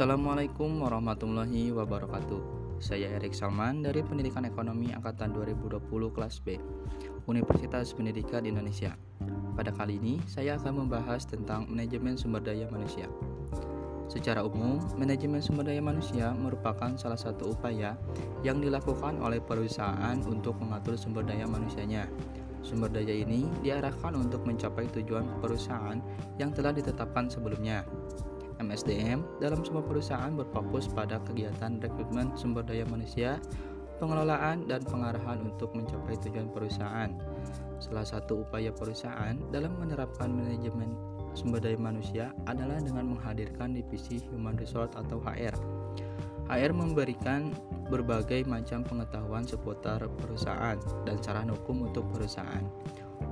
Assalamualaikum warahmatullahi wabarakatuh. Saya Erik Salman dari Pendidikan Ekonomi Angkatan 2020 kelas B, Universitas Pendidikan Indonesia. Pada kali ini, saya akan membahas tentang manajemen sumber daya manusia. Secara umum, manajemen sumber daya manusia merupakan salah satu upaya yang dilakukan oleh perusahaan untuk mengatur sumber daya manusianya. Sumber daya ini diarahkan untuk mencapai tujuan perusahaan yang telah ditetapkan sebelumnya. MSDM dalam sebuah perusahaan berfokus pada kegiatan rekrutmen sumber daya manusia, pengelolaan, dan pengarahan untuk mencapai tujuan perusahaan. Salah satu upaya perusahaan dalam menerapkan manajemen sumber daya manusia adalah dengan menghadirkan divisi Human Resource atau HR. HR memberikan berbagai macam pengetahuan seputar perusahaan dan cara hukum untuk perusahaan.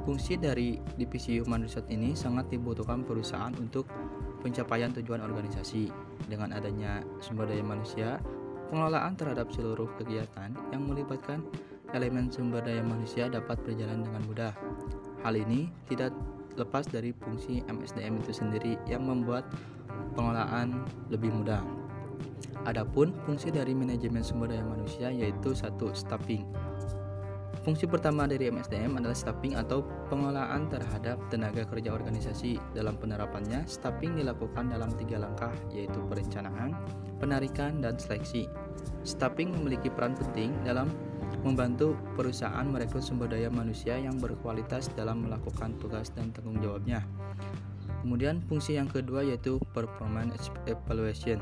Fungsi dari divisi Human Resource ini sangat dibutuhkan perusahaan untuk pencapaian tujuan organisasi. Dengan adanya sumber daya manusia, pengelolaan terhadap seluruh kegiatan yang melibatkan elemen sumber daya manusia dapat berjalan dengan mudah. Hal ini tidak lepas dari fungsi MSDM itu sendiri yang membuat pengelolaan lebih mudah. Adapun fungsi dari manajemen sumber daya manusia yaitu satu staffing. Fungsi pertama dari MSDM adalah staffing atau pengelolaan terhadap tenaga kerja organisasi. Dalam penerapannya, staffing dilakukan dalam tiga langkah, yaitu perencanaan, penarikan, dan seleksi. Staffing memiliki peran penting dalam membantu perusahaan merekrut sumber daya manusia yang berkualitas dalam melakukan tugas dan tanggung jawabnya. Kemudian fungsi yang kedua yaitu performance evaluation.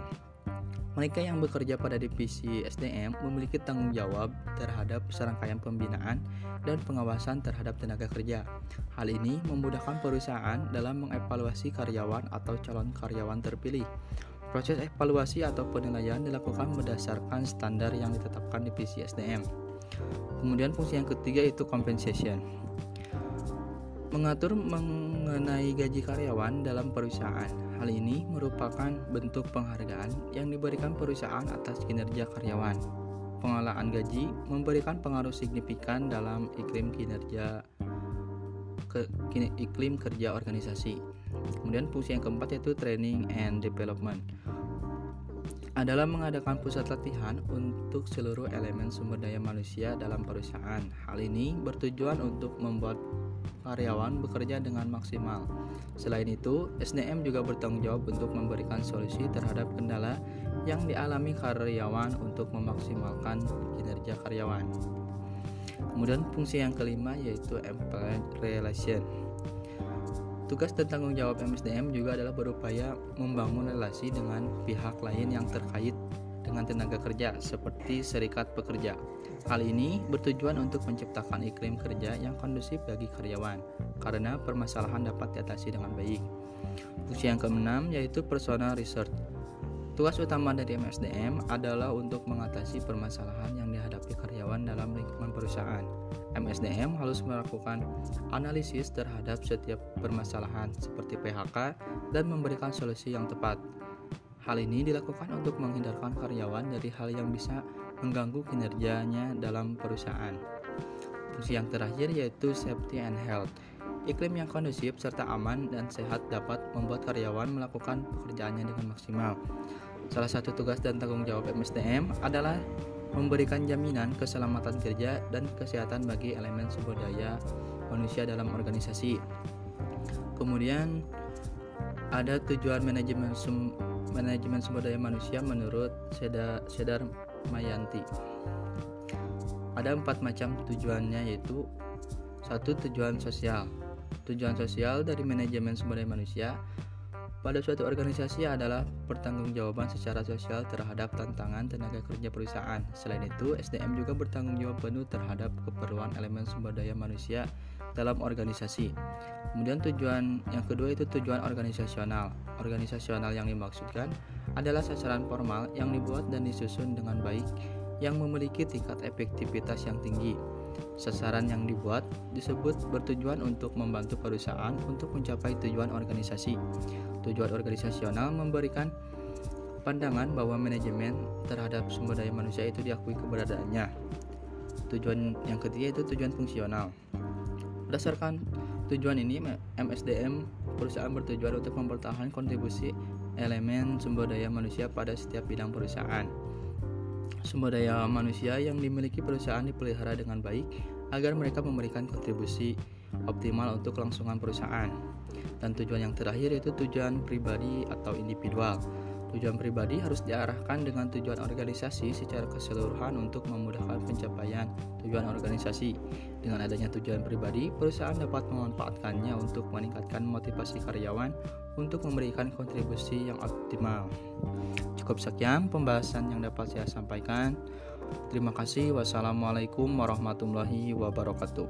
Mereka yang bekerja pada divisi SDM memiliki tanggung jawab terhadap serangkaian pembinaan dan pengawasan terhadap tenaga kerja. Hal ini memudahkan perusahaan dalam mengevaluasi karyawan atau calon karyawan terpilih. Proses evaluasi atau penilaian dilakukan berdasarkan standar yang ditetapkan divisi SDM. Kemudian fungsi yang ketiga itu compensation. Mengatur mengenai gaji karyawan dalam perusahaan. Hal ini merupakan bentuk penghargaan yang diberikan perusahaan atas kinerja karyawan. Pengelolaan gaji memberikan pengaruh signifikan dalam iklim kinerja ke, iklim kerja organisasi. Kemudian fungsi yang keempat yaitu training and development adalah mengadakan pusat latihan untuk seluruh elemen sumber daya manusia dalam perusahaan. Hal ini bertujuan untuk membuat karyawan bekerja dengan maksimal. Selain itu, SDM juga bertanggung jawab untuk memberikan solusi terhadap kendala yang dialami karyawan untuk memaksimalkan kinerja karyawan. Kemudian fungsi yang kelima yaitu employee relation Tugas dan tanggung jawab MSDM juga adalah berupaya membangun relasi dengan pihak lain yang terkait dengan tenaga kerja seperti serikat pekerja. Hal ini bertujuan untuk menciptakan iklim kerja yang kondusif bagi karyawan karena permasalahan dapat diatasi dengan baik. Fungsi yang keenam yaitu personal research. Tugas utama dari MSDM adalah untuk mengatasi permasalahan yang dihadapi karyawan dalam lingkungan perusahaan. MSDM harus melakukan analisis terhadap setiap permasalahan seperti PHK dan memberikan solusi yang tepat. Hal ini dilakukan untuk menghindarkan karyawan dari hal yang bisa mengganggu kinerjanya dalam perusahaan. Fungsi yang terakhir yaitu safety and health. Iklim yang kondusif serta aman dan sehat dapat membuat karyawan melakukan pekerjaannya dengan maksimal. Salah satu tugas dan tanggung jawab MSDM adalah memberikan jaminan keselamatan kerja dan kesehatan bagi elemen sumber daya manusia dalam organisasi. Kemudian ada tujuan manajemen sum, manajemen sumber daya manusia menurut Seda, Sedar Mayanti. Ada empat macam tujuannya yaitu satu tujuan sosial. Tujuan sosial dari manajemen sumber daya manusia pada suatu organisasi adalah pertanggungjawaban secara sosial terhadap tantangan tenaga kerja perusahaan. Selain itu, SDM juga bertanggung jawab penuh terhadap keperluan elemen sumber daya manusia dalam organisasi. Kemudian tujuan yang kedua itu tujuan organisasional. Organisasional yang dimaksudkan adalah sasaran formal yang dibuat dan disusun dengan baik yang memiliki tingkat efektivitas yang tinggi. Sasaran yang dibuat disebut bertujuan untuk membantu perusahaan untuk mencapai tujuan organisasi. Tujuan organisasional memberikan pandangan bahwa manajemen terhadap sumber daya manusia itu diakui keberadaannya. Tujuan yang ketiga itu tujuan fungsional. Berdasarkan tujuan ini, MSDM perusahaan bertujuan untuk mempertahankan kontribusi elemen sumber daya manusia pada setiap bidang perusahaan. Sumber daya manusia yang dimiliki perusahaan dipelihara dengan baik agar mereka memberikan kontribusi optimal untuk kelangsungan perusahaan. Dan tujuan yang terakhir yaitu tujuan pribadi atau individual. Tujuan pribadi harus diarahkan dengan tujuan organisasi secara keseluruhan untuk memudahkan pencapaian tujuan organisasi. Dengan adanya tujuan pribadi, perusahaan dapat memanfaatkannya untuk meningkatkan motivasi karyawan untuk memberikan kontribusi yang optimal. Cukup sekian pembahasan yang dapat saya sampaikan. Terima kasih. Wassalamualaikum warahmatullahi wabarakatuh.